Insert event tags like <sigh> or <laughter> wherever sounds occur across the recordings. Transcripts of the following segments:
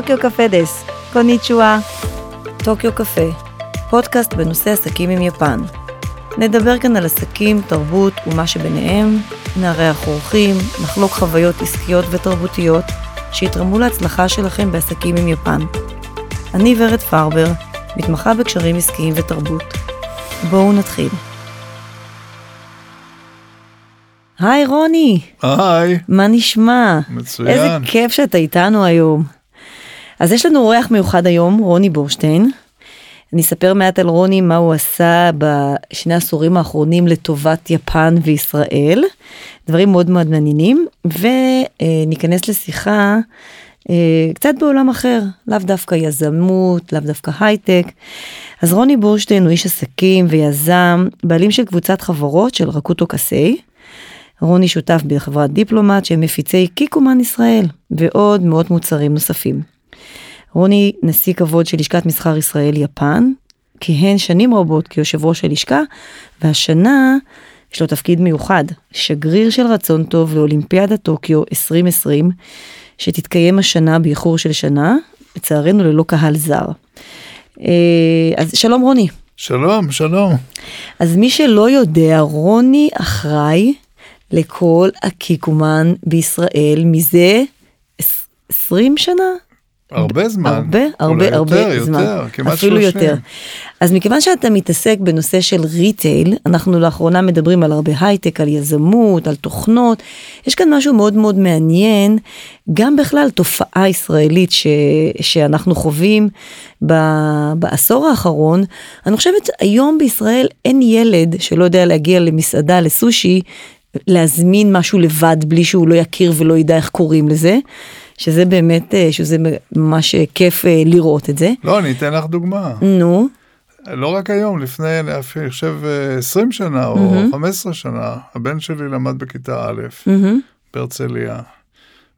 טוקיו קפה דס, קוניצ'ואה. טוקיו קפה, פודקאסט בנושא עסקים עם יפן. נדבר כאן על עסקים, תרבות ומה שביניהם, נארח אורחים, נחלוק חוויות עסקיות ותרבותיות שיתרמו להצלחה שלכם בעסקים עם יפן. אני ורד פרבר, מתמחה בקשרים עסקיים ותרבות. בואו נתחיל. היי רוני, היי, מה נשמע? מצוין. איזה כיף שאתה איתנו היום. אז יש לנו אורח מיוחד היום, רוני בורשטיין. אני אספר מעט על רוני מה הוא עשה בשני העשורים האחרונים לטובת יפן וישראל. דברים מאוד מאוד מעניינים, וניכנס לשיחה אה, קצת בעולם אחר, לאו דווקא יזמות, לאו דווקא הייטק. אז רוני בורשטיין הוא איש עסקים ויזם, בעלים של קבוצת חברות של רקוטו קסאי. רוני שותף בחברת דיפלומט שהם מפיצי קיקומן ישראל ועוד מאות מוצרים נוספים. רוני נשיא כבוד של לשכת מסחר ישראל יפן, כיהן שנים רבות כיושב ראש הלשכה, והשנה יש לו תפקיד מיוחד, שגריר של רצון טוב לאולימפיאדת טוקיו 2020, שתתקיים השנה באיחור של שנה, לצערנו ללא קהל זר. אה, אז שלום רוני. שלום, שלום. אז מי שלא יודע, רוני אחראי לכל הקיקומן בישראל מזה 20 שנה? הרבה זמן. הרבה, הרבה, אולי הרבה יותר, זמן. יותר, כמעט אפילו 30. יותר. אז מכיוון שאתה מתעסק בנושא של ריטייל, אנחנו לאחרונה מדברים על הרבה הייטק, על יזמות, על תוכנות, יש כאן משהו מאוד מאוד מעניין, גם בכלל תופעה ישראלית ש, שאנחנו חווים ב, בעשור האחרון. אני חושבת היום בישראל אין ילד שלא יודע להגיע למסעדה, לסושי, להזמין משהו לבד בלי שהוא לא יכיר ולא ידע איך קוראים לזה. שזה באמת, אה, שזה ממש כיף אה, לראות את זה. לא, אני אתן לך דוגמה. נו, לא רק היום, לפני, אני חושב, אה, 20 שנה או 15 שנה, הבן שלי למד בכיתה א', מהמם, בהרצליה.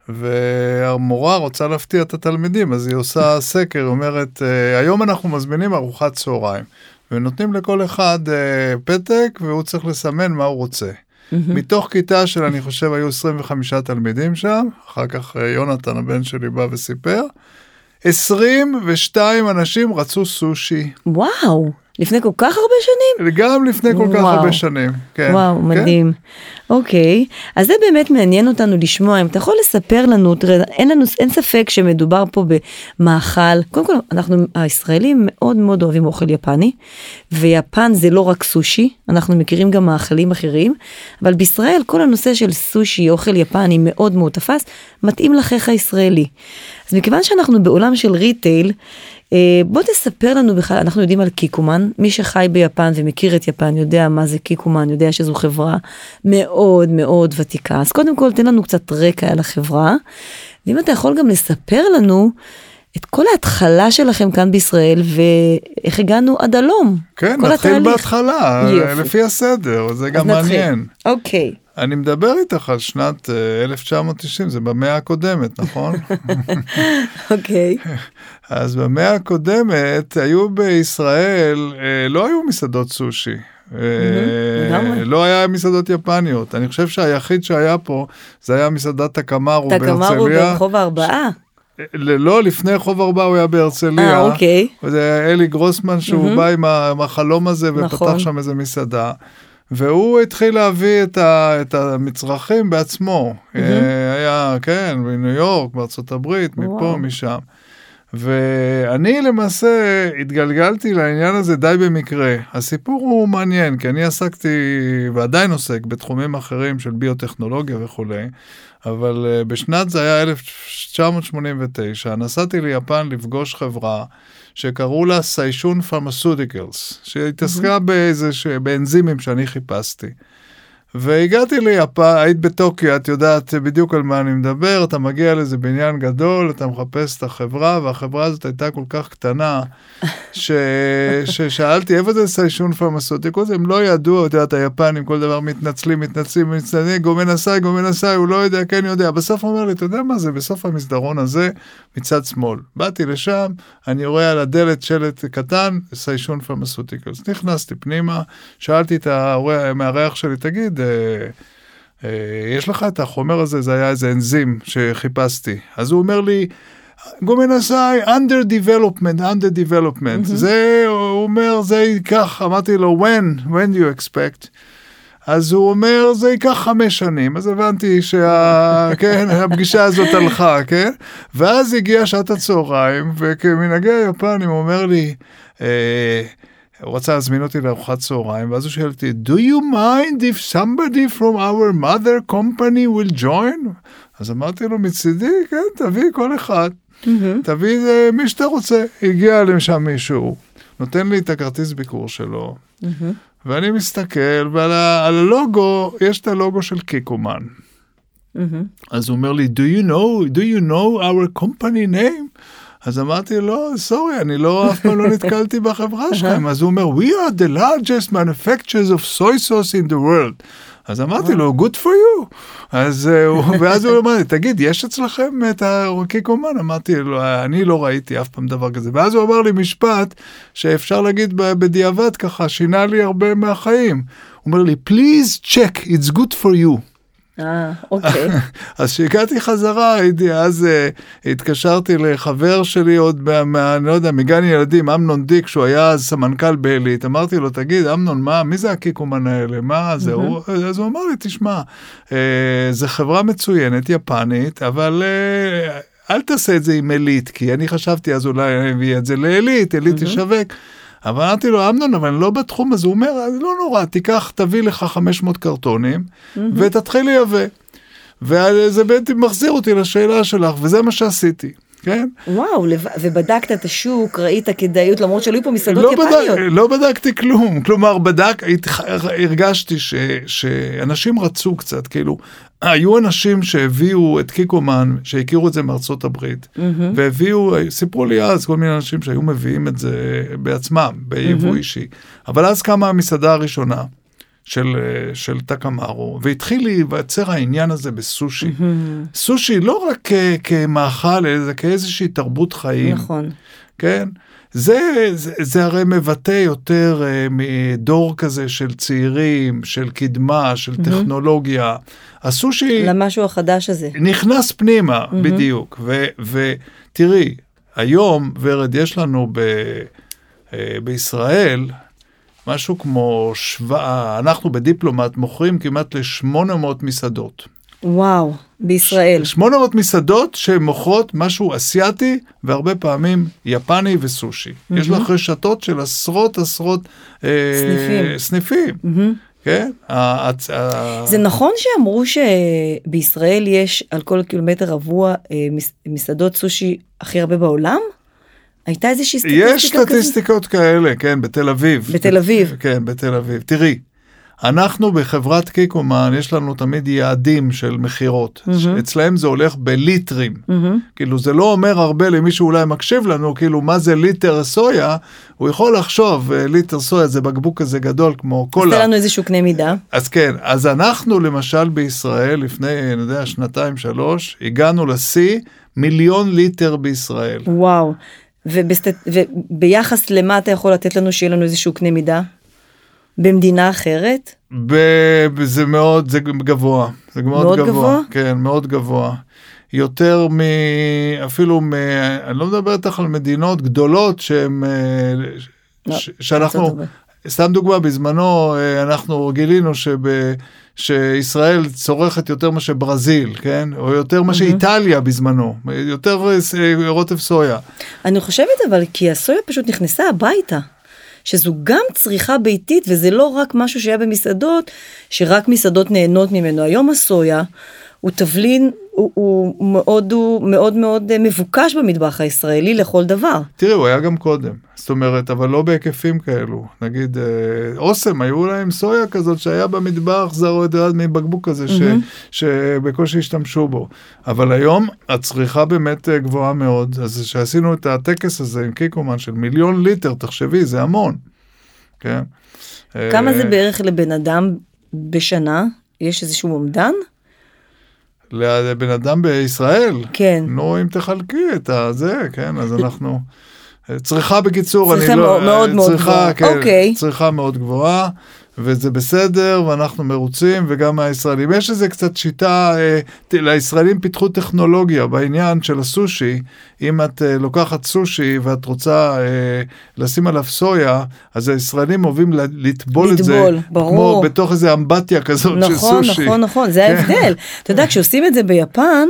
והמורה רוצה להפתיע את התלמידים, אז היא עושה סקר, אומרת, אה, היום אנחנו מזמינים ארוחת צהריים, ונותנים לכל אחד אה, פתק, והוא צריך לסמן מה הוא רוצה. מתוך כיתה של, אני חושב, היו 25 תלמידים שם, אחר כך אה, יונתן, הבן שלי, בא וסיפר, 22 אנשים רצו סושי, וואו, לפני כל כך הרבה שנים? גם לפני כל כך וואו. הרבה שנים. כן, וואו, כן. מדהים. אוקיי, אז זה באמת מעניין אותנו לשמוע, אם אתה יכול לספר לנו, תראה, אין לנו, אין ספק שמדובר פה במאכל, קודם כל, אנחנו הישראלים מאוד מאוד אוהבים אוכל יפני, ויפן זה לא רק סושי, אנחנו מכירים גם מאכלים אחרים, אבל בישראל כל הנושא של סושי, אוכל יפני מאוד מאוד תפס, מתאים לחיך הישראלי. אז מכיוון שאנחנו בעולם של ריטייל, בוא תספר לנו בכלל, אנחנו יודעים על קיקומן, מי שחי ביפן ומכיר את יפן יודע מה זה קיקומן, יודע שזו חברה מאוד מאוד ותיקה. אז קודם כל תן לנו קצת רקע על החברה, ואם אתה יכול גם לספר לנו את כל ההתחלה שלכם כאן בישראל ואיך הגענו עד הלום. כן, נתחיל התהליך. בהתחלה, יופי. לפי הסדר, זה גם נתחיל. מעניין. אוקיי, אני מדבר איתך על שנת אה, 1990, זה במאה הקודמת, נכון? <laughs> אוקיי. <laughs> אז במאה הקודמת היו בישראל, אה, לא היו מסעדות סושי. אה. לא היה מסעדות יפניות. אני חושב שהיחיד שהיה פה, זה היה מסעדת תקמרו תקמרו בהרצליה. ברחוב הארבעה. לא, לפני חוב ארבע הוא היה בהרצליה. אה, אוקיי. זה היה אלי גרוסמן שהוא בא עם עם החלום הזה ופתח נכון. שם איזה מסעדה. והוא התחיל להביא את, ה, את המצרכים בעצמו. אה, היה, כן, בניו יורק, בארצות הברית, מפה, וואו. משם. ואני למעשה התגלגלתי לעניין הזה די במקרה. הסיפור הוא מעניין, כי אני עסקתי ועדיין עוסק בתחומים אחרים של ביוטכנולוגיה וכולי, אבל אה, בשנת זה היה 1989, נסעתי ליפן לפגוש חברה שקראו לה סיישון פרמסודיקלס, שהתעסקה באיזה, ש- באנזימים שאני חיפשתי. והגעתי ליפן, היית בטוקיו, את יודעת בדיוק על מה אני מדבר, אתה מגיע לאיזה בניין גדול, אתה מחפש את החברה, והחברה הזאת הייתה כל כך קטנה, ש... <laughs> ששאלתי איפה זה סיישון פרמסוטיקוס, הם לא ידעו, את יודעת, היפנים כל דבר מתנצלים, מתנצלים, מתנצלים, גומן נסאי, גומן נסאי, הוא לא יודע, כן יודע. בסוף הוא אומר לי, אתה יודע מה זה, בסוף המסדרון הזה, מצד שמאל. באתי לשם, אני רואה על הדלת שלט קטן, סיישון פרמסוטיקוס. נכנסתי פנימה, שאלתי את המארח שלי, תגיד, אה, אה, יש לך את החומר הזה, זה היה איזה אנזים שחיפשתי. אז הוא אומר לי, גומנסאי, under development, under development. זה, הוא אומר, זה ייקח, אמרתי לו, when, when do you expect? אז הוא אומר, זה ייקח חמש שנים, אז הבנתי שה... <laughs> כן, הפגישה הזאת הלכה, כן? ואז הגיעה שעת הצהריים, וכמנהגי היפנים הוא אומר לי, אה, הוא רצה להזמין אותי לארוחת צהריים, ואז הוא שואל אותי, do you mind if somebody from our mother company will join? אז אמרתי לו, מצידי, כן, תביא כל אחד. תביא אה, מי שאתה רוצה. הגיע לשם מישהו, נותן לי את הכרטיס ביקור שלו, ואני מסתכל, ועל ה- הלוגו, יש את הלוגו של קיקומן. אז הוא אומר לי, do you know, do you know our company name? אז אמרתי לו, סורי, אני לא, אף פעם לא נתקלתי בחברה שלכם. אז הוא אומר, we are the largest manufacturers of soy sauce in the world. אז אמרתי לו, good for you. אז, אה, ואז הוא אמר לי, תגיד, יש אצלכם את הקיקומן? אמרתי לו, אני לא ראיתי אף פעם דבר כזה. ואז הוא אמר לי משפט שאפשר להגיד בדיעבד ככה, שינה לי הרבה מהחיים. הוא אומר לי, please check, it's good for you. אה, אוקיי. <laughs> אז כשהגעתי חזרה, הייתי, אז uh, התקשרתי לחבר שלי עוד, מה, מה, אני לא יודע, מגן ילדים, אמנון דיק, שהוא היה אז סמנכ"ל בעלית. אמרתי לו, תגיד, אמנון, מה, מי זה הקיקומן האלה? מה זה? הוא, אז הוא אמר לי, תשמע, uh, זו חברה מצוינת, יפנית, אבל... Uh, אל תעשה את זה עם עילית, כי אני חשבתי אז אולי אני אביא את זה לעילית, עילית תשווק. אבל אמרתי לו, אמנון, אבל אני לא בתחום הזה. הוא אומר, "אז לא נורא, תיקח, תביא לך 500 קרטונים, ותתחיל לייבא. וזה בעצם מחזיר אותי לשאלה שלך, וזה מה שעשיתי, כן? וואו, ובדקת את השוק, ראית כדאיות, למרות שהיו פה מסעדות לא, יפניות. בדק, לא בדקתי כלום, כלומר בדק, הרגשתי ש, שאנשים רצו קצת, כאילו, היו אנשים שהביאו את קיקומן, שהכירו את זה מארצות הברית, והביאו, סיפרו לי אז כל מיני אנשים שהיו מביאים את זה בעצמם, ביבוא אישי, אבל אז קמה המסעדה הראשונה. של, אה, של טקמארו, והתחיל להיווצר העניין הזה בסושי. סושי לא רק כ- כמאכל, אלא כאיזושהי תרבות חיים. נכון. כן? זה, זה, זה הרי מבטא יותר uh, מדור כזה של צעירים, של קדמה, של טכנולוגיה. הסושי למשהו החדש הזה. נכנס פנימה, בדיוק. ו- ותראי, היום, ורד, יש לנו ב, uh, בישראל משהו כמו שבע... אנחנו בדיפלומט מוכרים כמעט ל-800 מסעדות. וואו, בישראל. 800 מסעדות שמוכרות משהו אסיאתי והרבה פעמים יפני וסושי. יש לך רשתות של עשרות עשרות אה, סניפים. סניפים. כן? הצ- ה- זה נכון שאמרו שבישראל יש על כל קילומטר רבוע אה, מס- מסעדות סושי הכי הרבה בעולם? הייתה איזושהי סטטיסטיקה יש כזאת? סטטיסטיקות כאלה, כן, בתל אביב. בתל אביב. כן, בתל אביב. תראי, אנחנו בחברת קיקומן, יש לנו תמיד יעדים של מכירות. אצלהם זה הולך בליטרים. כאילו, זה לא אומר הרבה למי שאולי מקשיב לנו, כאילו, מה זה ליטר סויה? הוא יכול לחשוב, אה, ליטר סויה זה בקבוק כזה גדול כמו קולה. תן לנו איזשהו קנה מידה. אז כן, אז אנחנו למשל בישראל, לפני, אני יודע, שנתיים, שלוש, הגענו לשיא מיליון ליטר בישראל. וואו. ובסט... וביחס למה אתה יכול לתת לנו שיהיה לנו איזשהו קנה מידה? במדינה אחרת? ב- זה מאוד, זה גבוה, זה מאוד, מאוד גבוה, גבוה? כן, מאוד גבוה. יותר מ... אפילו מ... אני לא מדבר איתך על מדינות גדולות שהן... אה, לא, ש- שאנחנו. סתם דוגמה, בזמנו אה, אנחנו גילינו שב... שישראל צורכת יותר מאשר ברזיל, כן? או יותר מאשר איטליה בזמנו, יותר אה, רוטב סויה. אני חושבת אבל כי הסויה פשוט נכנסה הביתה. שזו גם צריכה ביתית וזה לא רק משהו שהיה במסעדות, שרק מסעדות נהנות ממנו. היום הסויה הוא תבלין, הוא, הוא מאוד, הוא מאוד מאוד אה, מבוקש במטבח הישראלי לכל דבר. תראי, הוא היה גם קודם, זאת אומרת, אבל לא בהיקפים כאלו. נגיד, אה, אוסם, היו להם סויה כזאת שהיה במטבח, זרו את יד מבקבוק כזה, ש, שבקושי השתמשו בו. אבל היום הצריכה באמת אה, גבוהה מאוד, אז כשעשינו את הטקס הזה עם קיקומן של מיליון ליטר, תחשבי, זה המון. כן? כמה זה בערך לבן אדם בשנה? יש איזשהו אומדן? לבן אדם בישראל? כן. נו, אם תחלקי את הזה, כן, אז אנחנו... צריכה בקיצור, צריכה אני לא... מאוד מאוד מאוד צריכה, גבוהה. כן, אוקיי. צריכה מאוד גבוהה. וזה בסדר, ואנחנו מרוצים, וגם הישראלים. יש איזה קצת שיטה, אה, לישראלים פיתחו טכנולוגיה בעניין של הסושי. אם את אה, לוקחת סושי ואת רוצה אה, לשים עליו סויה, אז הישראלים אוהבים לטבול את זה. לטבול, ברור. כמו בתוך איזה אמבטיה כזאת של נכון, סושי. נכון, נכון, זה ההבדל. אתה יודע, כשעושים את זה ביפן,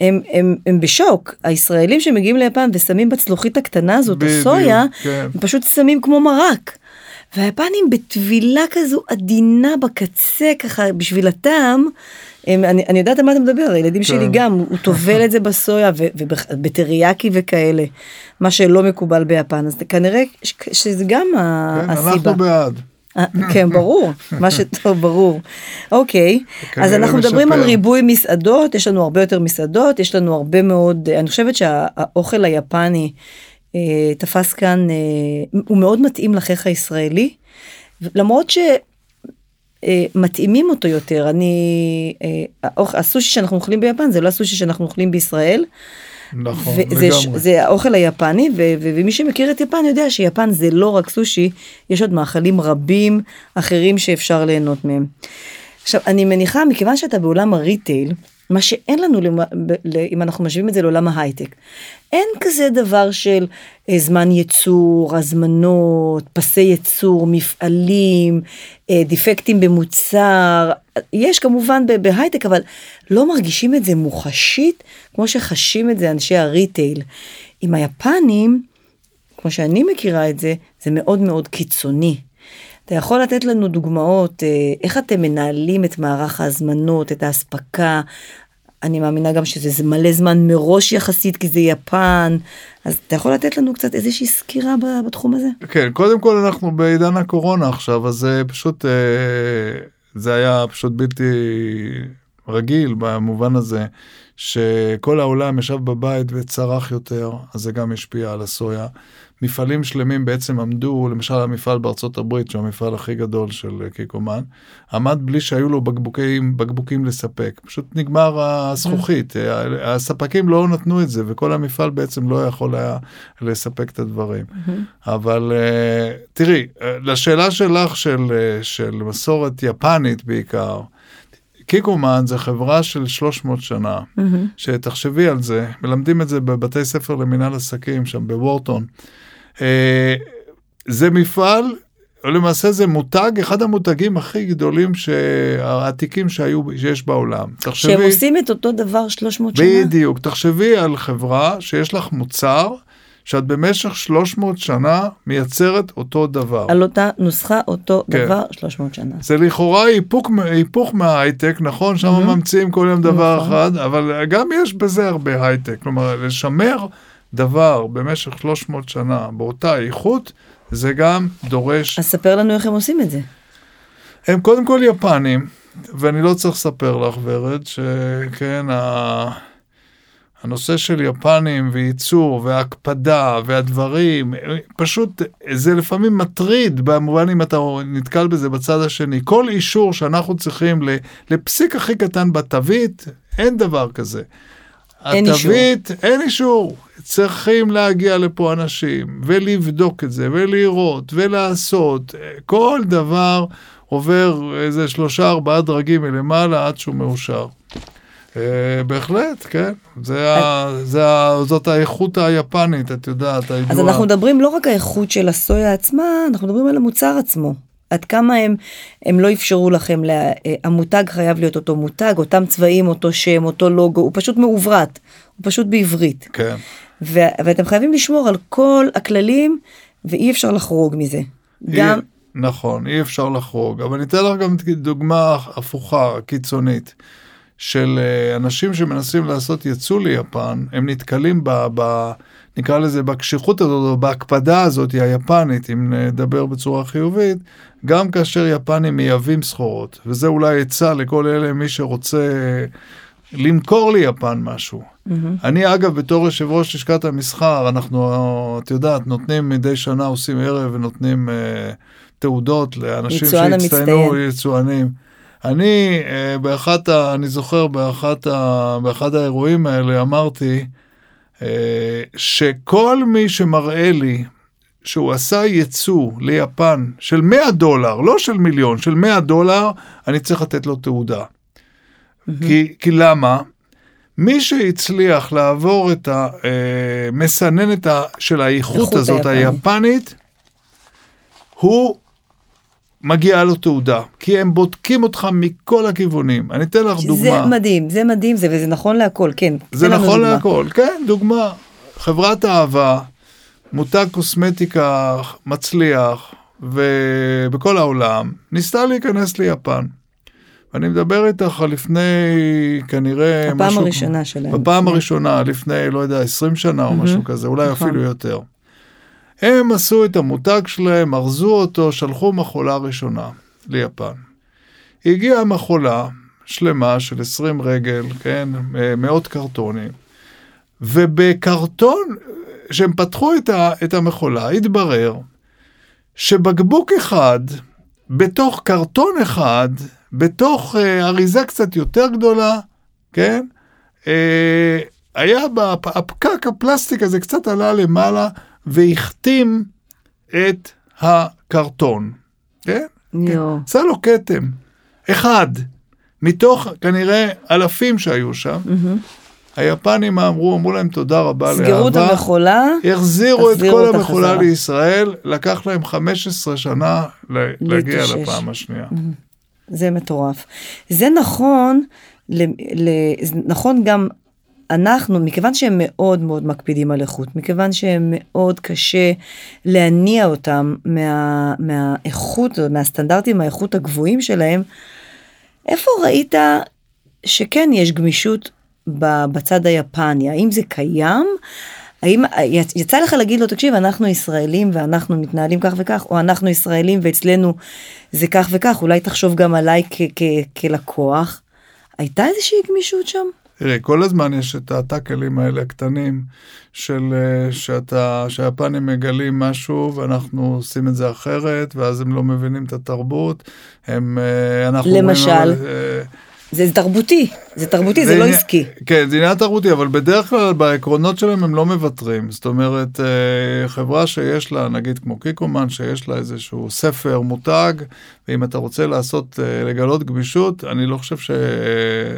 הם, הם, הם בשוק. הישראלים שמגיעים ליפן ושמים בצלוחית הקטנה הזאת, הסויה, כן. הם פשוט שמים כמו מרק. והיפנים בטבילה כזו עדינה בקצה, ככה, בשביל הטעם, הם, אני, אני יודעת על מה אתה מדבר, הילדים שלי כן. גם, הוא טובל את זה בסויה ובטריאקי וכאלה, מה שלא מקובל ביפן, אז כנראה ש- שזה גם כן, הסיבה. אנחנו בעד. אה, כן, ברור, מה שטוב, ברור. אוקיי, אז אנחנו מדברים על. ריבוי מסעדות, יש לנו הרבה יותר מסעדות, יש לנו הרבה מאוד, אני חושבת שהאוכל היפני תפס כאן, אה, הוא מאוד מתאים לחיך הישראלי, למרות ש... אה, מתאימים אותו יותר, אני, אה, הסושי שאנחנו אוכלים ביפן זה לא הסושי שאנחנו אוכלים בישראל. נכון, וזה ש- לגמרי. זה האוכל היפני, ו- ו- ומי שמכיר את יפן יודע שיפן זה לא רק סושי, יש עוד מאכלים רבים אחרים שאפשר ליהנות מהם. עכשיו, אני מניחה, מכיוון שאתה בעולם הריטייל, מה שאין לנו, אם אנחנו משווים את זה לעולם ההייטק, אין כזה דבר של אה, זמן ייצור, הזמנות, פסי ייצור, מפעלים, אה, דיפקטים במוצר. יש כמובן בהייטק, אבל לא מרגישים את זה מוחשית, כמו שחשים את זה אנשי הריטייל. עם היפנים, כמו שאני מכירה את זה, זה מאוד מאוד קיצוני. אתה יכול לתת לנו דוגמאות, אה, איך אתם מנהלים את מערך ההזמנות, את האספקה? אני מאמינה גם שזה זה מלא זמן מראש יחסית, כי זה יפן. אז אתה יכול לתת לנו קצת איזושהי סקירה בתחום הזה? כן, קודם כל אנחנו בעידן הקורונה עכשיו, אז זה פשוט, אה, זה היה פשוט בלתי רגיל במובן הזה, שכל העולם ישב בבית וצרח יותר, אז זה גם השפיע על הסויה. מפעלים שלמים בעצם עמדו, למשל המפעל בארצות הברית, שהוא המפעל הכי גדול של אה, קיקומן, עמד בלי שהיו לו בקבוקים, בקבוקים לספק. פשוט נגמר הזכוכית, אה, הספקים לא נתנו את זה, וכל המפעל בעצם לא יכול היה לספק את הדברים. אבל אה, תראי, אה, לשאלה שלך של, אה, של מסורת יפנית בעיקר, קיקומן זה חברה של 300 שנה, שתחשבי על זה, מלמדים את זה בבתי ספר למנהל עסקים שם בוורטון. אה, זה מפעל, או למעשה זה מותג, אחד המותגים הכי גדולים, העתיקים שהיו, שיש בעולם. תחשבי, שהם עושים את אותו דבר 300 שנה? בדיוק, תחשבי על חברה שיש לך מוצר, שאת במשך 300 שנה מייצרת אותו דבר. על אותה נוסחה, אותו כן. דבר 300 שנה. זה לכאורה היפוך, היפוך מההייטק, נכון? שם מהמם. ממציאים כל יום דבר נכון. אחד, אבל גם יש בזה הרבה הייטק. כלומר, לשמר דבר במשך 300 שנה באותה איכות, זה גם דורש... אז ספר לנו איך הם עושים את זה. הם קודם כל יפנים, ואני לא צריך לספר לך, ורד, שכן, ה... הנושא של יפנים וייצור והקפדה והדברים, פשוט זה לפעמים מטריד במובן אם אתה נתקל בזה בצד השני. כל אישור שאנחנו צריכים לפסיק הכי קטן בתווית, אין דבר כזה. אין אישור. התווית, אין אישור. צריכים להגיע לפה אנשים ולבדוק את זה ולראות ולעשות. כל דבר עובר איזה שלושה ארבעה דרגים מלמעלה עד שהוא מאושר. אה, בהחלט, כן. זה ה, זה ה, זאת האיכות היפנית, את יודעת, הידועה. אז אנחנו מדברים לא רק האיכות של הסויה עצמה, אנחנו מדברים על המוצר עצמו. עד כמה הם, הם לא אפשרו לכם, לה, אה, המותג חייב להיות אותו מותג, אותם צבעים, אותו שם, אותו לוגו, הוא פשוט מעוברת, הוא פשוט בעברית. כן. ו, ואתם חייבים לשמור על כל הכללים, ואי אפשר לחרוג מזה. גם, אי, נכון, אי אפשר לחרוג. אבל אני אתן לך גם דוגמה הפוכה, קיצונית, של אה, אנשים שמנסים לעשות יצוא ליפן, הם נתקלים ב... ב נקרא לזה בקשיחות הזאת, או בהקפדה הזאת היפנית, אם נדבר בצורה חיובית, גם כאשר יפנים מייבאים סחורות, וזה אולי עצה לכל אלה, מי שרוצה למכור ליפן משהו. אני אגב, בתור יושב ראש לשכת המסחר, אנחנו, את יודעת, נותנים מדי שנה, עושים ערב ונותנים אה, תעודות לאנשים שהצטיינו. יצואנים. אני, אה, באחת ה... אני זוכר באחת ה, באחד האירועים האלה אמרתי, אה, שכל מי שמראה לי שהוא עשה ייצוא ליפן של 100 דולר, לא של מיליון, של 100 דולר, אני צריך לתת לו תעודה. כי, כי למה? מי שהצליח לעבור את המסננת אה, של האיכות איכות הזאת. היפנית, הוא מגיעה לו תעודה, כי הם בודקים אותך מכל הכיוונים. אני אתן לך זה דוגמה. מדהים, זה מדהים, זה, וזה נכון להכל, כן. זה נכון דוגמה. להכל, כן, דוגמה. חברת אהבה, מותג קוסמטיקה מצליח, ובכל העולם, ניסתה להיכנס ליפן. אני מדבר איתך על לפני כנראה הפעם משהו... הראשונה שלהם. בפעם לפני- הראשונה, לפני, לא יודע, 20 שנה או משהו כזה, אולי נכון. אפילו יותר. הם עשו את המותג שלהם, ארזו אותו, שלחו מכולה ראשונה ליפן. הגיעה מכולה שלמה של 20 רגל, כן, מאות קרטונים, ובקרטון, כשהם פתחו את, את המכולה, התברר שבקבוק אחד, בתוך קרטון אחד, בתוך אה, אריזה קצת יותר גדולה, כן, אה, היה בפ- הפקק הפלסטיק הזה קצת עלה למעלה והחתים את הקרטון, כן? יואו. עשה לו כתם. אחד, מתוך כנראה אלפים שהיו שם. היפנים אמרו, אמרו להם תודה רבה סגרו את לאהבה. המכולה, החזירו את כל המכולה. לישראל, לקח להם 15 שנה להגיע. לפעם השנייה. זה מטורף. זה נכון, ל, ל, נכון גם אנחנו, מכיוון שהם מאוד מאוד מקפידים על איכות, מכיוון שהם מאוד קשה להניע אותם מה, מהאיכות, מהסטנדרטים האיכות הגבוהים שלהם, איפה ראית שכן יש גמישות בצד היפני? האם זה קיים? האם יצ- יצא לך להגיד לו, תקשיב, אנחנו ישראלים ואנחנו מתנהלים כך וכך, או אנחנו ישראלים ואצלנו זה כך וכך, אולי תחשוב גם עליי כלקוח. הייתה איזושהי גמישות שם? תראה, כל הזמן יש את הטאקלים האלה הקטנים של אה, שאתה, שהיפנים מגלים משהו ואנחנו עושים את זה אחרת, ואז הם לא מבינים את התרבות. הם, אה, אנחנו אומרים, למשל? אבל, אה, זה תרבותי, זה תרבותי, זה לא עניין- עסקי. כן, זה עניין תרבותי, אבל בדרך כלל בעקרונות שלהם הם לא מוותרים. זאת אומרת, חברה שיש לה, נגיד כמו קיקומן, שיש לה איזשהו ספר מותג, ואם אתה רוצה לעשות, אה, לגלות גמישות, אני לא חושב ש... אה,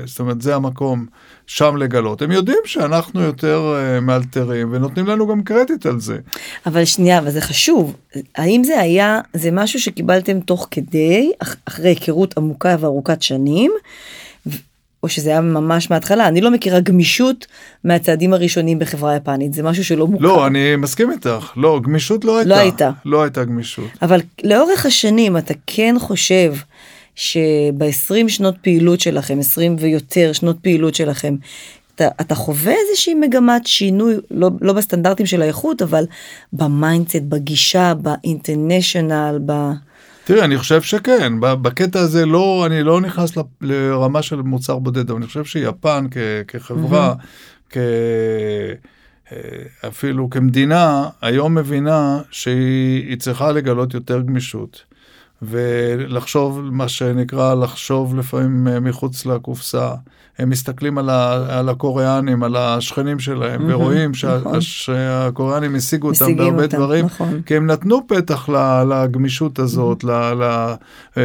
זאת אומרת, זה המקום שם לגלות. הם יודעים שאנחנו יותר אה, מאלתרים, ונותנים לנו גם קרדיט על זה. אבל שנייה, אבל זה חשוב. האם זה היה, זה משהו שקיבלתם תוך כדי, אח- אחרי היכרות עמוקה וארוכת שנים, או שזה היה ממש מההתחלה? אני לא מכירה גמישות מהצעדים הראשונים בחברה יפנית, זה משהו שלא מוכר. לא, אני מסכים איתך. לא, גמישות לא הייתה. הייתה. לא הייתה גמישות. אבל לאורך השנים אתה כן חושב שב-20 שנות פעילות שלכם, 20 ויותר שנות פעילות שלכם, אתה, אתה חווה איזושהי מגמת שינוי, לא, לא בסטנדרטים של האיכות, אבל ב mindset, בגישה, ב international, ב... תראה, אני חושב שכן, בקטע הזה לא, אני לא נכנס לרמה של מוצר בודד, אבל אני חושב שיפן כ- כחברה, כ... אה, אפילו כמדינה, היום מבינה שהיא היא צריכה לגלות יותר גמישות. ולחשוב, מה שנקרא, לחשוב לפעמים אה, מחוץ לקופסה. הם מסתכלים על, ה, על הקוריאנים, על השכנים שלהם, מהמם, ורואים נכון. שה, שהקוריאנים השיגו אותם בהרבה אותם, דברים, נכון. כי הם נתנו פתח ל- לגמישות הזאת, ל, ל, אה,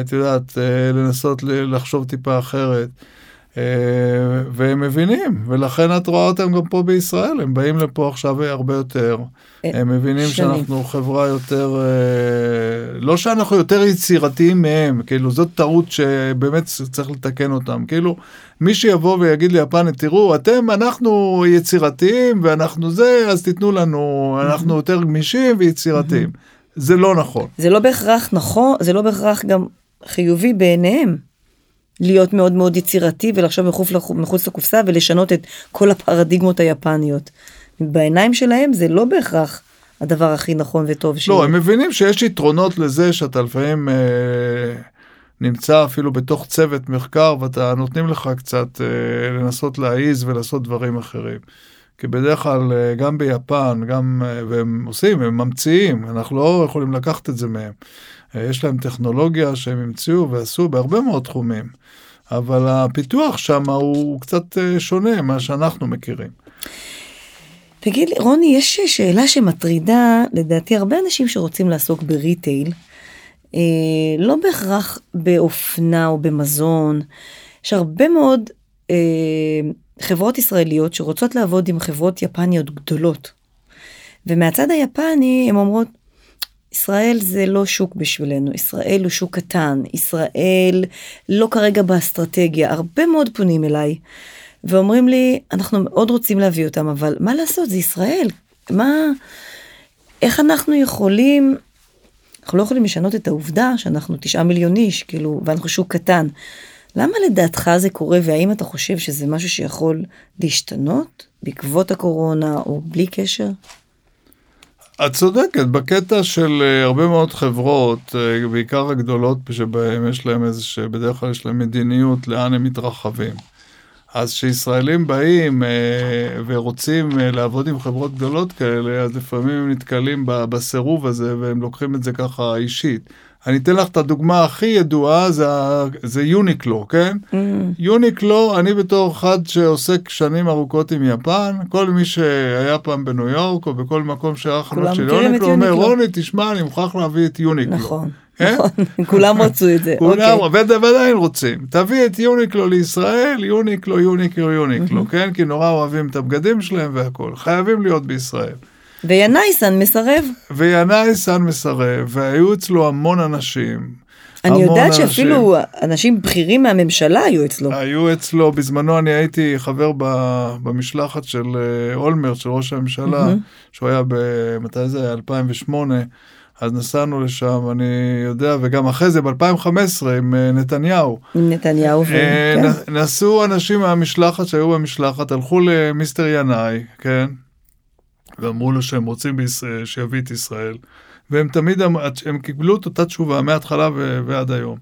את יודעת, אה, לנסות לחשוב טיפה אחרת. אה, והם מבינים, ולכן את רואה אותם גם פה בישראל, הם באים לפה עכשיו הרבה יותר. אה, הם מבינים שנים. שאנחנו חברה יותר, אה, לא שאנחנו יותר יצירתיים מהם, כאילו זאת טעות שבאמת צריך לתקן אותם. כאילו, מי שיבוא ויגיד ליפנית, תראו, אתם, אנחנו יצירתיים ואנחנו זה, אז תיתנו לנו, אנחנו יותר גמישים ויצירתיים. זה לא נכון. זה לא בהכרח נכון, זה לא בהכרח גם חיובי בעיניהם. להיות מאוד מאוד יצירתי ולחשוב מחוץ, מחוץ לקופסה ולשנות את כל הפרדיגמות היפניות. בעיניים שלהם זה לא בהכרח הדבר הכי נכון וטוב לא, שיהיה. הם מבינים שיש יתרונות לזה שאתה לפעמים אה, נמצא אפילו בתוך צוות מחקר ואתה נותנים לך קצת אה, לנסות להעיז ולעשות דברים אחרים. כי בדרך כלל אה, גם ביפן, גם, אה, והם עושים, הם ממציאים, אנחנו לא יכולים לקחת את זה מהם. יש להם טכנולוגיה שהם המציאו ועשו בהרבה מאוד תחומים, אבל הפיתוח שם הוא קצת אה, שונה ממה שאנחנו מכירים. תגיד לי, רוני, יש שאלה שמטרידה, לדעתי, הרבה אנשים שרוצים לעסוק בריטייל, אה, לא בהכרח באופנה או במזון, יש הרבה מאוד אה, חברות ישראליות שרוצות לעבוד עם חברות יפניות גדולות. ומהצד היפני הן אומרות, ישראל זה לא שוק בשבילנו, ישראל הוא שוק קטן, ישראל לא כרגע באסטרטגיה, הרבה מאוד פונים אליי ואומרים לי, אנחנו מאוד רוצים להביא אותם, אבל מה לעשות, זה ישראל, מה, איך אנחנו יכולים, אנחנו לא יכולים לשנות את העובדה שאנחנו תשעה מיליון איש, כאילו, ואנחנו שוק קטן. למה לדעתך זה קורה, והאם אתה חושב שזה משהו שיכול להשתנות בעקבות הקורונה או בלי קשר? את צודקת, בקטע של אה, הרבה מאוד חברות, אה, בעיקר הגדולות שבהם יש להם איזה, שבדרך כלל יש להם מדיניות לאן הם מתרחבים. אז כשישראלים באים אה, ורוצים לעבוד עם חברות גדולות כאלה, אז לפעמים הם נתקלים בסירוב הזה והם לוקחים את זה ככה אישית. אני אתן לך את הדוגמה הכי ידועה, זה, זה יוניקלו, כן? Mm. יוניקלו, אני בתור אחד שעוסק שנים ארוכות עם יפן, כל מי שהיה פעם בניו יורק או בכל מקום שהיה חנות של יוניקלו, אומר, רוני, תשמע, אני מוכרח להביא את יוניקלו. נכון. כן? נכון, כולם רצו את זה, כולם. ועדיין רוצים. תביא את יוניקלו לישראל, יוניקלו, יוניקלו, יוניקלו, כן? כי נורא אוהבים את הבגדים שלהם והכול. חייבים להיות בישראל. וינאי-סן מסרב. וינאי-סן מסרב, והיו אצלו המון אנשים. אני יודעת שאפילו אנשים בכירים מהממשלה היו אצלו. היו אצלו, בזמנו אני הייתי חבר במשלחת של אה, אולמרט, של ראש הממשלה, שהוא היה, מתי זה היה? 2008. אז נסענו לשם, אני יודע, וגם אחרי זה ב-2015 עם אה, נתניהו. עם נתניהו. אה, כן. נסעו אנשים מהמשלחת שהיו במשלחת, הלכו למיסטר ינאי, כן? ואמרו לו שהם רוצים בישראל, שיביא את ישראל, והם תמיד, הם קיבלו את אותה תשובה מההתחלה ועד היום.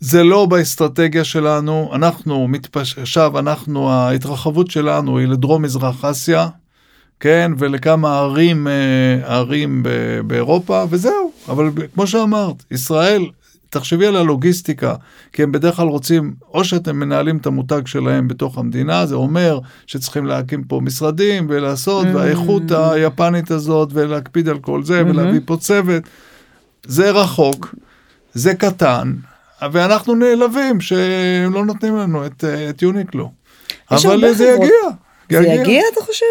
זה לא באסטרטגיה שלנו, אנחנו מתפש... עכשיו אנחנו, ההתרחבות שלנו היא לדרום מזרח אסיה, כן, ולכמה ערים, אה, ערים באירופה, וזהו. אבל כמו שאמרת, ישראל תחשבי על הלוגיסטיקה, כי הם בדרך כלל רוצים, או שאתם מנהלים את המותג שלהם בתוך המדינה, זה אומר שצריכים להקים פה משרדים ולעשות, mm-hmm. והאיכות היפנית הזאת, ולהקפיד על כל זה, mm-hmm. ולהביא פה צוות. זה רחוק, זה קטן, ואנחנו נעלבים שהם לא נותנים לנו את, את יוניקלו. אבל זה יגיע. זה יגיע, יגיע, אתה חושב?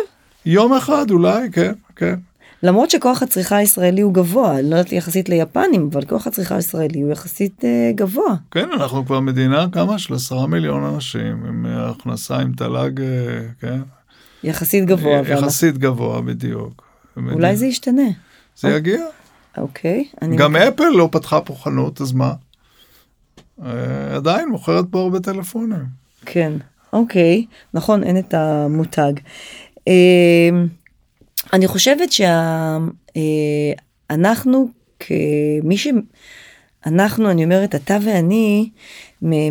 יום אחד אולי, כן, כן. למרות שכוח הצריכה הישראלי הוא גבוה, אני לא יודעת יחסית ליפנים, אבל כוח הצריכה הישראלי הוא יחסית אה, גבוה. כן, אנחנו כבר מדינה, כמה? של עשרה מיליון אנשים, עם אה, הכנסה, עם תל"ג, אה, כן. יחסית גבוה. אה, יחסית. גבוה, בדיוק. אולי מדינה. זה ישתנה. זה או... יגיע. אוקיי. גם מק... אפל לא פתחה פה חנות, אז מה? אה, עדיין מוכרת פה הרבה טלפונים. כן, אוקיי. נכון, אין את המותג. אה, אני חושבת שאנחנו אה, כמי ש... אנחנו, אני אומרת, אתה ואני,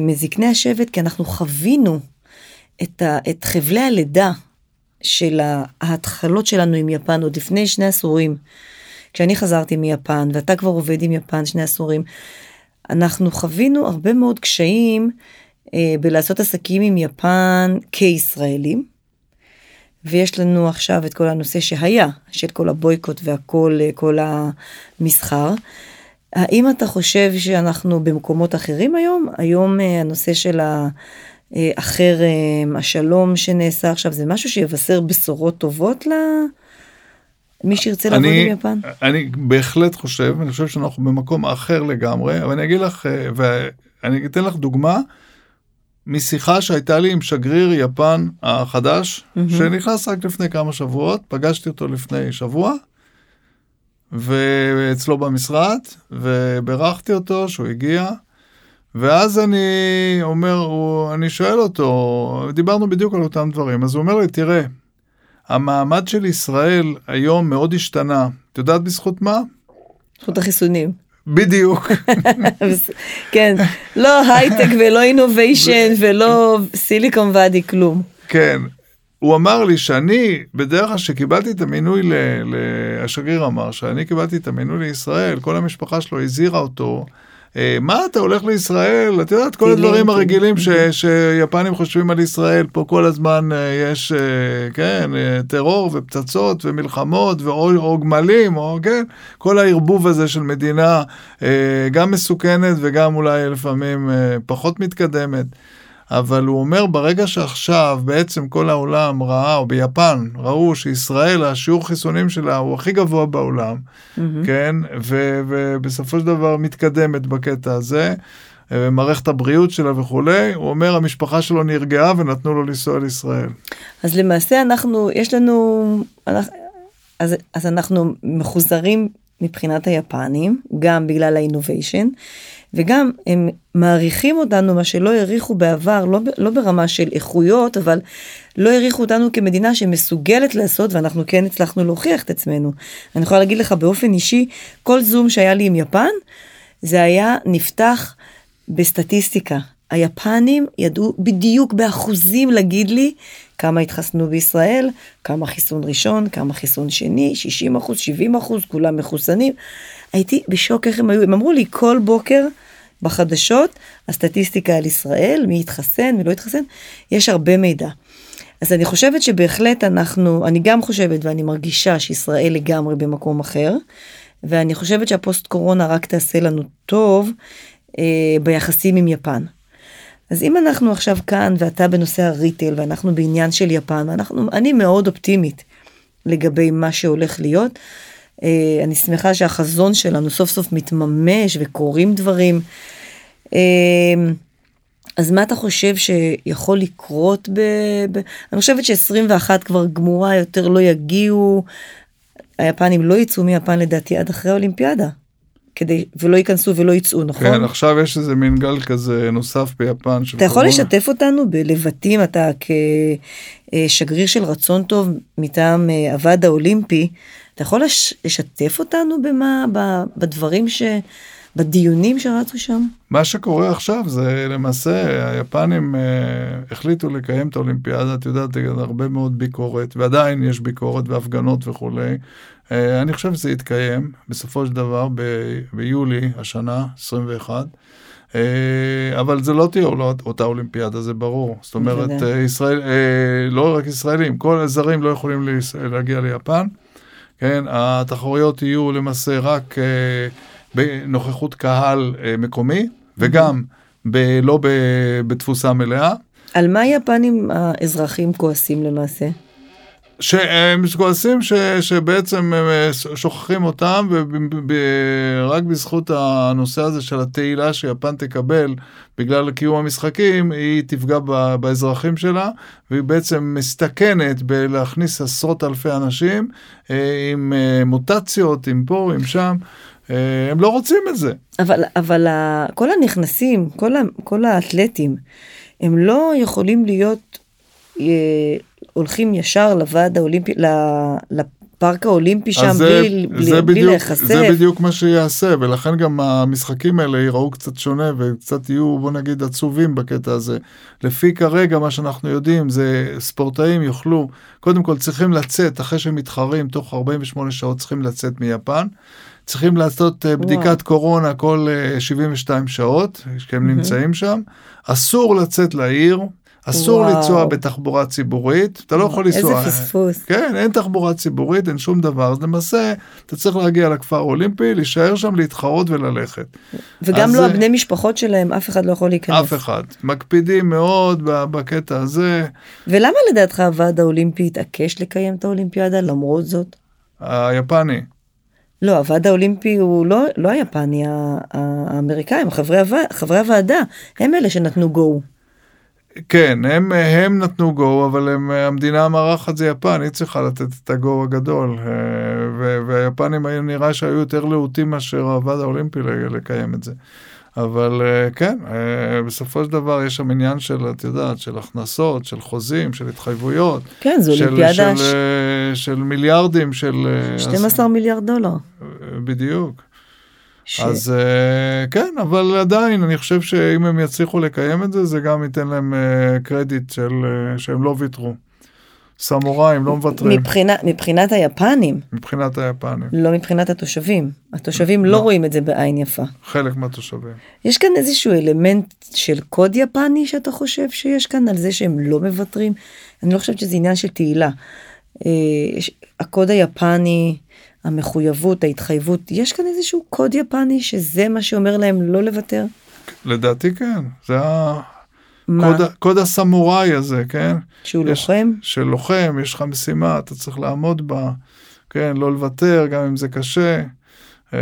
מזקני השבט, כי אנחנו חווינו את, ה, את חבלי הלידה של ההתחלות שלנו עם יפן עוד לפני שני עשורים. כשאני חזרתי מיפן, ואתה כבר עובד עם יפן שני עשורים, אנחנו חווינו הרבה מאוד קשיים אה, בלעשות עסקים עם יפן כישראלים. ויש לנו עכשיו את כל הנושא שהיה, של כל הבויקוט והכל, כל המסחר. האם אתה חושב שאנחנו במקומות אחרים היום? היום אה, הנושא של החרם, השלום שנעשה עכשיו, זה משהו שיבשר בשורות טובות למי שירצה לעבוד עם יפן? אני בהחלט חושב, אני חושב שאנחנו במקום אחר לגמרי, אבל אני אגיד לך, אה, ואני אתן לך דוגמה. משיחה שהייתה לי עם שגריר יפן החדש, mm-hmm. שנכנס רק לפני כמה שבועות, פגשתי אותו לפני שבוע, ואצלו במשרד, וברכתי אותו שהוא הגיע, ואז אני אומר, הוא, אני שואל אותו, דיברנו בדיוק על אותם דברים, אז הוא אומר לי, תראה, המעמד של ישראל היום מאוד השתנה, את יודעת בזכות מה? בזכות החיסונים. בדיוק. <laughs> כן, לא הייטק ולא אינוביישן ולא סיליקון ואדי כלום. כן, הוא אמר לי שאני, בדרך כלל שקיבלתי את המינוי, ל, ל, השגריר אמר שאני קיבלתי את המינוי לישראל, כל המשפחה שלו הזהירה אותו מה אתה הולך לישראל, את יודעת, כל הדברים. הרגילים ש, שיפנים חושבים על ישראל, פה כל הזמן אה, יש, אה, כן, אה, טרור ופצצות ומלחמות ואו או גמלים, או כן, כל הערבוב הזה של מדינה אה, גם מסוכנת וגם אולי לפעמים אה, פחות מתקדמת. אבל הוא אומר ברגע שעכשיו בעצם כל העולם ראה, או ביפן, ראו שישראל, השיעור חיסונים שלה הוא הכי גבוה בעולם, מהמם. כן, ו- ובסופו של דבר מתקדמת בקטע הזה, מערכת הבריאות שלה וכולי, הוא אומר המשפחה שלו נרגעה ונתנו לו לנסוע לישראל. אז למעשה אנחנו, יש לנו, אנחנו, אז, אז אנחנו מחוזרים מבחינת היפנים, גם בגלל האינוביישן, וגם הם מעריכים אותנו, מה שלא העריכו בעבר, לא, לא ברמה של איכויות, אבל לא העריכו אותנו כמדינה שמסוגלת לעשות, ואנחנו כן הצלחנו להוכיח את עצמנו. אני יכולה להגיד לך באופן אישי, כל זום שהיה לי עם יפן, זה היה נפתח בסטטיסטיקה. היפנים ידעו בדיוק באחוזים להגיד לי כמה התחסנו בישראל, כמה חיסון ראשון, כמה חיסון שני, 60 אחוז, 70 אחוז, כולם מחוסנים. הייתי בשוק איך הם היו, הם אמרו לי כל בוקר בחדשות, הסטטיסטיקה על ישראל, מי התחסן, מי לא התחסן, יש הרבה מידע. אז אני חושבת שבהחלט אנחנו, אני גם חושבת ואני מרגישה שישראל לגמרי במקום אחר, ואני חושבת שהפוסט קורונה רק תעשה לנו טוב אה, ביחסים עם יפן. אז אם אנחנו עכשיו כאן ואתה בנושא הריטל ואנחנו בעניין של יפן, ואנחנו, אני מאוד אופטימית לגבי מה שהולך להיות. אה, אני שמחה שהחזון שלנו סוף סוף מתממש וקורים דברים. אה, אז מה אתה חושב שיכול לקרות ב... ב... אני חושבת ש-21 כבר גמורה, יותר לא יגיעו. היפנים לא יצאו מיפן לדעתי עד אחרי האולימפיאדה. כדי, ולא ייכנסו ולא יצאו, נכון? כן, עכשיו יש איזה מין גל כזה נוסף ביפן. אתה יכול קורונה. לשתף אותנו בלבטים, אתה כשגריר של רצון טוב מטעם אה, הוועד האולימפי, אתה יכול לש- לשתף אותנו במה, ב- בדברים ש... בדיונים שרצו שם? מה שקורה עכשיו זה למעשה היפנים אה, החליטו לקיים את האולימפיאדה, את יודעת, הרבה מאוד ביקורת, ועדיין יש ביקורת והפגנות וכולי. אה, אני חושב שזה יתקיים בסופו של דבר ב- ביולי השנה, 21. אה, אבל זה לא תהיה לא- אותה אולימפיאדה, זה ברור. זאת אומרת. אה, ישראל, לא רק ישראלים, כל הזרים לא יכולים להגיע ליפן. כן, התחרויות יהיו למעשה רק בנוכחות קהל מקומי, וגם ב, לא ב, בתפוסה מלאה. על מה היפנים האזרחים כועסים למעשה? שהם כועסים ש, שבעצם אה, שוכחים אותם, ורק בזכות הנושא הזה של התהילה שיפן תקבל בגלל קיום המשחקים, היא תפגע ב, באזרחים שלה, והיא בעצם מסתכנת בלהכניס עשרות אלפי אנשים אה, עם אה, מוטציות, עם פה, עם שם. הם לא רוצים את זה. אבל, אבל כל הנכנסים, כל, כל האתלטים, הם לא יכולים להיות, הולכים ישר לוועד האולימפי, לפארק האולימפי שם זה, בלי, בלי, זה, בלי להיחשף. זה בדיוק מה שיעשה, ולכן גם המשחקים האלה ייראו קצת שונה וקצת יהיו, בוא נגיד, עצובים בקטע הזה. לפי כרגע, מה שאנחנו יודעים, זה ספורטאים יוכלו, קודם כל צריכים לצאת, אחרי שהם מתחרים, תוך 48 שעות צריכים לצאת מיפן. צריכים לעשות אה, בדיקת קורונה כל אה, 72 שעות, כשהם מהמם. נמצאים שם. אסור לצאת לעיר, אסור וואו. לנסוע בתחבורה ציבורית, אתה לא יכול לנסוע. איזה פספוס. כן, אין תחבורה ציבורית, אין שום דבר, אז למעשה אתה צריך להגיע לכפר האולימפי, להישאר שם, להתחרות וללכת. וגם לא הבני משפחות שלהם, אף אחד לא יכול להיכנס. אף אחד. מקפידים מאוד בקטע הזה. ולמה לדעתך הוועד האולימפי התעקש לקיים את האולימפיאדה למרות זאת? היפני. לא, הוועד האולימפי הוא לא, לא היפני, האמריקאים, חברי, הוועד, חברי הוועדה, הם אלה שנתנו גו. כן, הם, הם נתנו גו, אבל הם, המדינה המארחת זה יפן, היא צריכה לתת את הגו הגדול. אה, ו- והיפנים היו נראה שהיו יותר להוטים מאשר הוועד האולימפי לקיים את זה. אבל אה, כן, אה, בסופו של דבר יש שם עניין של, את יודעת, של הכנסות, של חוזים, של התחייבויות. כן, זו של, אולימפיאדה של, ש... אה, של מיליארדים של... אה, 12 מיליארד דולר. אז- בדיוק. ש... אז אה, כן, אבל עדיין אני חושב שאם הם יצליחו לקיים את זה, זה גם ייתן להם אה, קרדיט של, אה, שהם לא ויתרו. סמוראים לא מוותרים. מבחינת, מבחינת היפנים, מבחינת היפנים. לא מבחינת התושבים. התושבים לא לא. רואים את זה בעין יפה. חלק מהתושבים. יש כאן איזשהו אלמנט של קוד יפני שאתה חושב שיש כאן על זה שהם לא מוותרים? אני לא חושבת שזה עניין של תהילה. אה, יש- הקוד היפני, המחויבות, ההתחייבות, יש כאן איזשהו קוד יפני שזה מה שאומר להם לא לוותר? לדעתי כן, זה מה? ה- קוד הסמוראי הזה, כן? שהוא יש- לוחם? של לוחם, יש לך משימה, אתה צריך לעמוד בה, כן, לא לוותר, גם אם זה קשה. אה,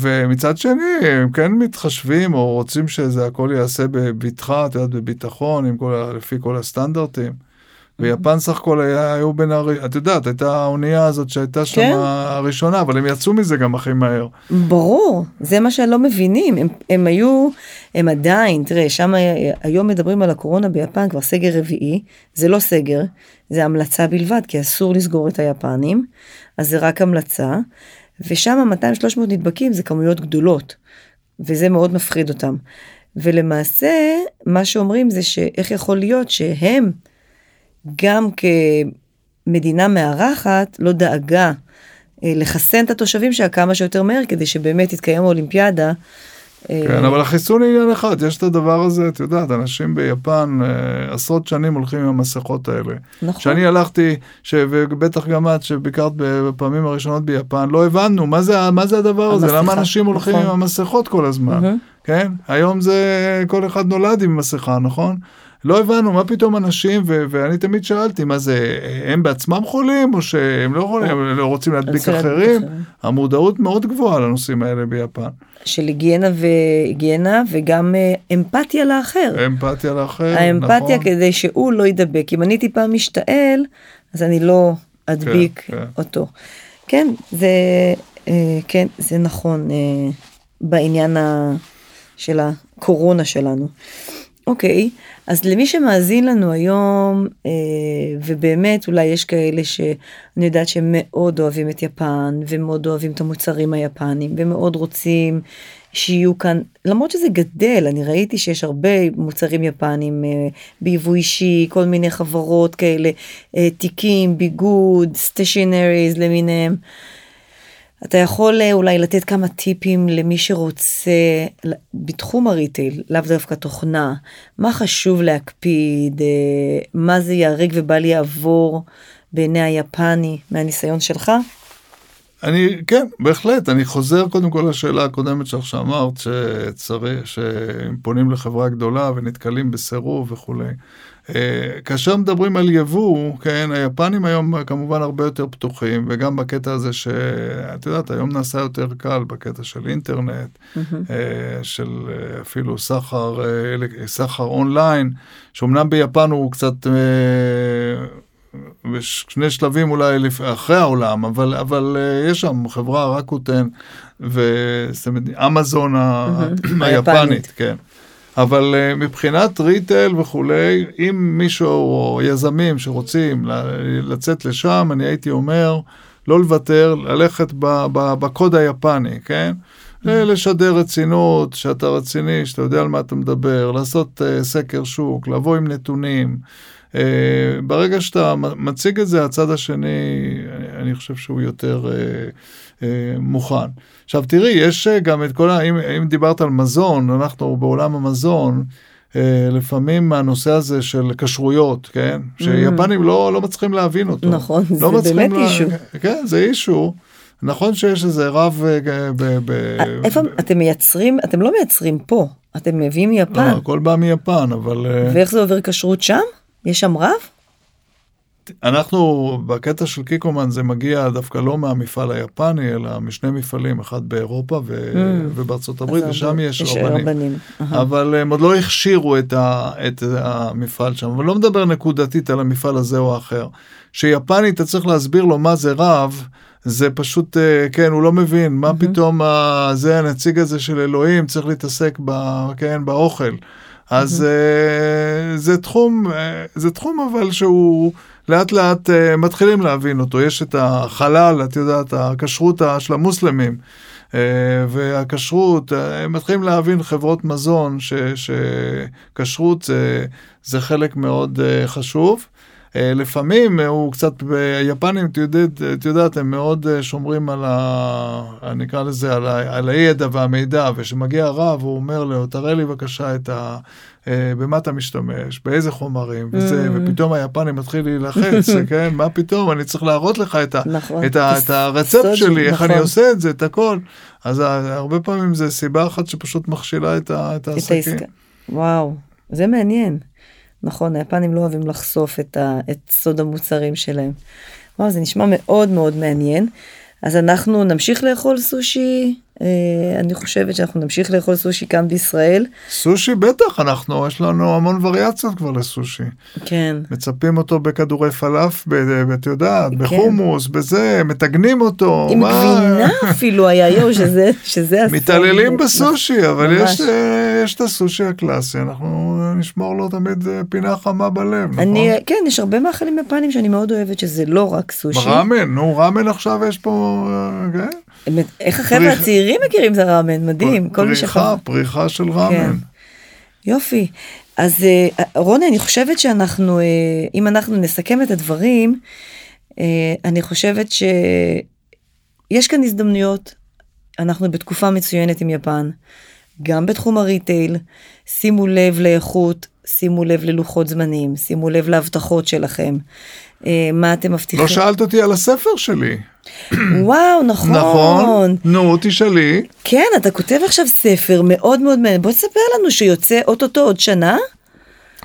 ומצד שני, הם כן מתחשבים או רוצים שזה הכל ייעשה בבטחה, את יודעת, בביטחון, כל, לפי כל הסטנדרטים. ויפן סך הכל היה, היו בין הר... את יודעת, הייתה האונייה הזאת שהייתה שם כן. הראשונה, אבל הם יצאו מזה גם הכי מהר. ברור, זה מה שלא מבינים, הם, הם היו, הם עדיין, תראה, שם היום מדברים על הקורונה ביפן כבר סגר רביעי, זה לא סגר, זה המלצה בלבד, כי אסור לסגור את היפנים, אז זה רק המלצה, ושם 200-300 נדבקים זה כמויות גדולות, וזה מאוד מפחיד אותם. ולמעשה, מה שאומרים זה שאיך יכול להיות שהם, גם כמדינה מארחת, לא דאגה אה, לחסן את התושבים שלה כמה שיותר מהר, כדי שבאמת תתקיים האולימפיאדה. אה, כן, אבל החיסון היא עניין אחד, יש את הדבר הזה, את יודעת, אנשים ביפן אה, עשרות שנים הולכים עם המסכות האלה. נכון. כשאני הלכתי, ש... ובטח גם את, שביקרת בפעמים הראשונות ביפן, לא הבנו מה זה, מה זה הדבר הזה, למה אנשים הולכים נכון. עם המסכות כל הזמן, מהמם. כן? היום זה, כל אחד נולד עם מסכה, נכון? לא הבנו, מה פתאום אנשים, ו- ואני תמיד שאלתי, מה זה, הם בעצמם חולים, או שהם לא חולים, הם לא רוצים להדביק אחרים? המודעות מאוד גבוהה לנושאים האלה ביפן. של היגיינה והיגיינה וגם אה, אמפתיה לאחר. אמפתיה לאחר, האמפתיה נכון? כדי שהוא לא יידבק. אם אני טיפה משתעל, אז אני לא אדביק כן, כן. אותו. כן, זה, אה, כן, זה נכון אה, בעניין ה, של הקורונה שלנו. אוקיי, אז למי שמאזין לנו היום, אה, ובאמת אולי יש כאלה שאני יודעת שהם מאוד אוהבים את יפן, ומאוד אוהבים את המוצרים היפנים, ומאוד רוצים שיהיו כאן, למרות שזה גדל, אני ראיתי שיש הרבה מוצרים יפנים אה, ביבוא אישי, כל מיני חברות כאלה, אה, תיקים, ביגוד, סטיישנריז למיניהם. אתה יכול אה, אולי לתת כמה טיפים למי שרוצה בתחום הריטייל, לאו דווקא תוכנה, מה חשוב להקפיד, אה, מה זה ייהרג ובל יעבור בעיני היפני מהניסיון שלך? אני, כן, בהחלט, אני חוזר קודם כל לשאלה הקודמת שלך שאמרת, שצריך, שהם פונים לחברה גדולה ונתקלים בסירוב וכולי. אה, כאשר מדברים על יבוא, כן, היפנים היום כמובן הרבה יותר פתוחים, וגם בקטע הזה שאת יודעת, היום נעשה יותר קל בקטע של אינטרנט, אה, של אה, אפילו סחר, סחר אונליין, שאומנם ביפן הוא קצת... בשני שלבים אולי. אחרי העולם, אבל, אבל יש שם חברה רקוטן ואמזון היפנית. כן. אבל uh, מבחינת ריטל וכולי, אם מישהו או יזמים שרוצים לצאת לשם, אני הייתי אומר, לא לוותר, ללכת ב- ב- בקוד היפני, כן? לשדר רצינות, שאתה רציני, שאתה יודע על מה אתה מדבר, לעשות uh, סקר שוק, לבוא עם נתונים. Uh, ברגע שאתה מציג את זה, הצד השני, אני, אני חושב שהוא יותר uh, uh, מוכן. עכשיו תראי, יש גם את כל ה... אם, אם דיברת על מזון, אנחנו בעולם המזון, לפעמים הנושא הזה של כשרויות, כן? שיפנים לא, לא מצליחים להבין אותו. נכון, לא זה באמת אישו. כן, זה אישו. נכון שיש איזה רב אה, ב... ב... איפה אתם מייצרים, אתם לא מייצרים פה, אתם מביאים לא, מיפן, הכל בא מיפן, אבל אה, ואיך זה עובר כשרות שם? יש שם רב? אנחנו בקטע של קיקומן זה מגיע דווקא לא מהמפעל היפני, אלא משני מפעלים, אחד באירופה ו... ובארצות הברית, ושם יש יש רבנים. רבנים. אהה. אבל הם עוד לא הכשירו את, ה, את המפעל שם, אבל לא מדבר נקודתית על המפעל הזה או האחר. שיפני אתה צריך להסביר לו מה זה רב, זה פשוט, אה, כן, הוא לא מבין, מה פתאום ה- זה הנציג הזה של אלוהים צריך להתעסק ב, כן, באוכל. אז אה, זה תחום, אה, זה תחום אבל שהוא לאט לאט אה, מתחילים להבין אותו, יש את החלל, את יודעת, הכשרות של המוסלמים. והכשרות, הם מתחילים להבין חברות מזון ש- שכשרות זה, זה חלק מאוד חשוב. אה, לפעמים הוא קצת, היפנים, את יודעת, את יודעת, הם מאוד שומרים על ה... נקרא לזה, על, ה, על הידע והמידע, וכשמגיע הרב, הוא אומר לו, תראה לי בבקשה את ה... במה אתה משתמש, באיזה חומרים, וזה. ופתאום היפני מתחיל להילחץ, <laughs> כן, מה פתאום, אני צריך להראות לך את, ה, נכון. את, ה, את הרצפט שלי, איך נכון. אני עושה את זה, את הכל. אז הרבה פעמים זה סיבה אחת שפשוט מכשילה את, ה, את העסקים. וואו, זה מעניין. נכון, היפנים לא אוהבים לחשוף את, ה, את סוד המוצרים שלהם. וואו, זה נשמע מאוד מאוד מעניין. אז אנחנו נמשיך לאכול סושי אני חושבת שאנחנו נמשיך לאכול סושי כאן בישראל. סושי בטח, אנחנו, יש לנו המון וריאציות כבר לסושי. כן. מצפים אותו בכדורי פלאף, את יודעת, כן. בחומוס, בזה, מתגנים אותו. עם מה... גבינה אפילו היה יו, <laughs> שזה, שזה הסוף. מתעללים בסושי, אבל יש, אה, יש את הסושי הקלאסי, אנחנו נשמור לו תמיד אה, פינה חמה בלב, נכון? אני, כן, יש הרבה מאכלים יפנים שאני מאוד אוהבת, שזה לא רק סושי. ראמן, נו, ראמן עכשיו יש פה, כן? איך החבר'ה הצעירים מכירים את הראמן, מדהים. כל מי פריחה, פריחה של ראמן. כן. יופי. אז אה, רוני, אני חושבת שאנחנו, אה, אם אנחנו נסכם את הדברים, אה, אני חושבת שיש כאן הזדמנויות. אנחנו בתקופה מצוינת עם יפן, גם בתחום הריטייל. שימו לב לאיכות, שימו לב ללוחות זמנים, שימו לב להבטחות שלכם. מה אתם מבטיחים? לא שאלת אותי על הספר שלי. וואו, נכון. נכון. נו, תשאלי. כן, אתה כותב עכשיו ספר מאוד מאוד מעניין. בוא תספר לנו שיוצא אוטוטו עוד שנה.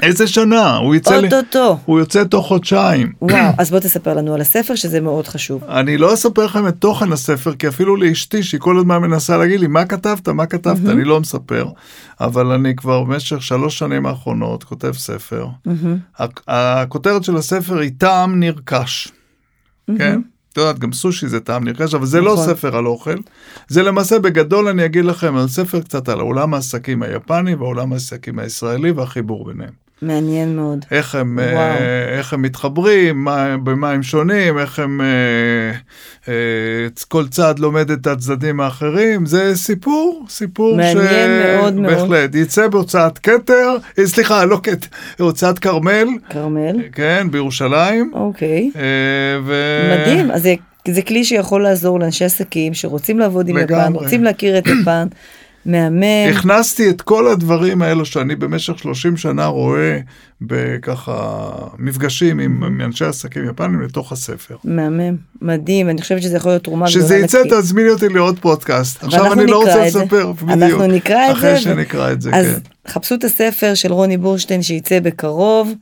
איזה שנה? הוא יצא... אוטוטו. לי... הוא יוצא תוך חודשיים. וואו, אז בוא תספר לנו על הספר שזה מאוד חשוב. אני לא אספר לכם את תוכן הספר, כי אפילו לאשתי, שהיא כל הזמן מנסה להגיד לי, מה כתבת, מה כתבת. אני לא מספר. אבל אני כבר במשך שלוש שנים האחרונות כותב ספר. הכותרת של הספר היא טעם נרכש. כן? את יודעת, גם סושי זה טעם נרכש, אבל זה לא נכון. לא ספר על אוכל. זה למעשה, בגדול אני אגיד לכם, על ספר קצת על עולם העסקים היפני ועולם העסקים הישראלי והחיבור ביניהם. מעניין מאוד. איך הם, אה, איך הם מתחברים, מה, במה הם שונים, איך הם, אה, אה, כל צד לומד את הצדדים האחרים, זה סיפור, סיפור מעניין ש... מאוד מאוד. בהחלט, יצא בהוצאת כתר, אה, סליחה, לא כתר, הוצאת כרמל. כרמל. כן, בירושלים. אוקיי. אה, ו... מדהים, אז זה, זה כלי שיכול לעזור לאנשי עסקים שרוצים לעבוד עם יפן, רוצים להכיר את יפן. מהמם. הכנסתי את כל הדברים האלו שאני במשך 30 שנה רואה בככה מפגשים עם, עם אנשי עסקים יפנים לתוך הספר. מהמם, מדהים, אני חושבת שזה יכול להיות תרומה גדולה. שזה יצא, תזמיני אותי לעוד פודקאסט. עכשיו אני לא רוצה לספר, בדיוק. אנחנו נקרא את זה. אחרי שנקרא את זה, אז כן. אז חפשו את הספר של רוני בורשטיין שיצא בקרוב,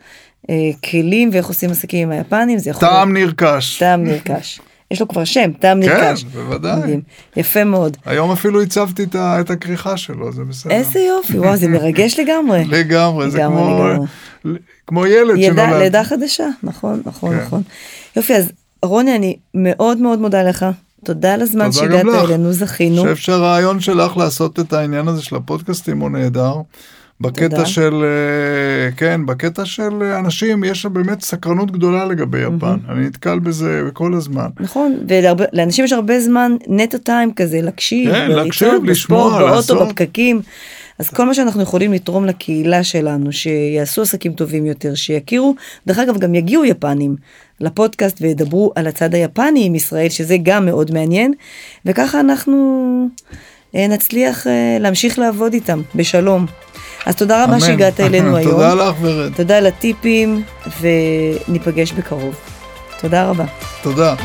אה, כלים ואיך עושים עסקים עם היפנים, זה יכול טעם להיות... נרכש. טעם נרכש. יש לו כבר שם, טעם כן, נרכש. כן, בוודאי. מדהים. יפה מאוד. היום אפילו הצבתי את, את הכריכה שלו, זה בסדר. איזה יופי, וואו, זה מרגש לגמרי. לגמרי, זה כמו, כמו ילד ידע, שנולד. לידה חדשה, נכון, נכון, כן. נכון. יופי, אז רוני, אני מאוד מאוד מודה לך. תודה על הזמן שהגעת אלינו, זכינו. אני חושב שהרעיון שלך לעשות את העניין הזה של הפודקאסטים הוא נהדר. בקטע תודה. של, אה, כן, בקטע של אנשים, יש באמת סקרנות גדולה לגבי יפן. Mm-hmm. אני נתקל בזה כל הזמן. נכון, ולאנשים יש הרבה זמן נטו טיים כזה, להקשיב, כן, להקשיב, לשמוע, לעשות. באוטו, בפקקים. אז כל מה שאנחנו יכולים לתרום לקהילה שלנו, שיעשו עסקים טובים יותר, שיכירו, דרך אגב, גם יגיעו יפנים לפודקאסט וידברו על הצד היפני עם ישראל, שזה גם מאוד מעניין, וככה אנחנו אה, נצליח אה, להמשיך לעבוד איתם בשלום. אז תודה רבה שהגעת אלינו <laughs> היום. תודה לך ורד. תודה על הטיפים, וניפגש בקרוב. תודה רבה. תודה.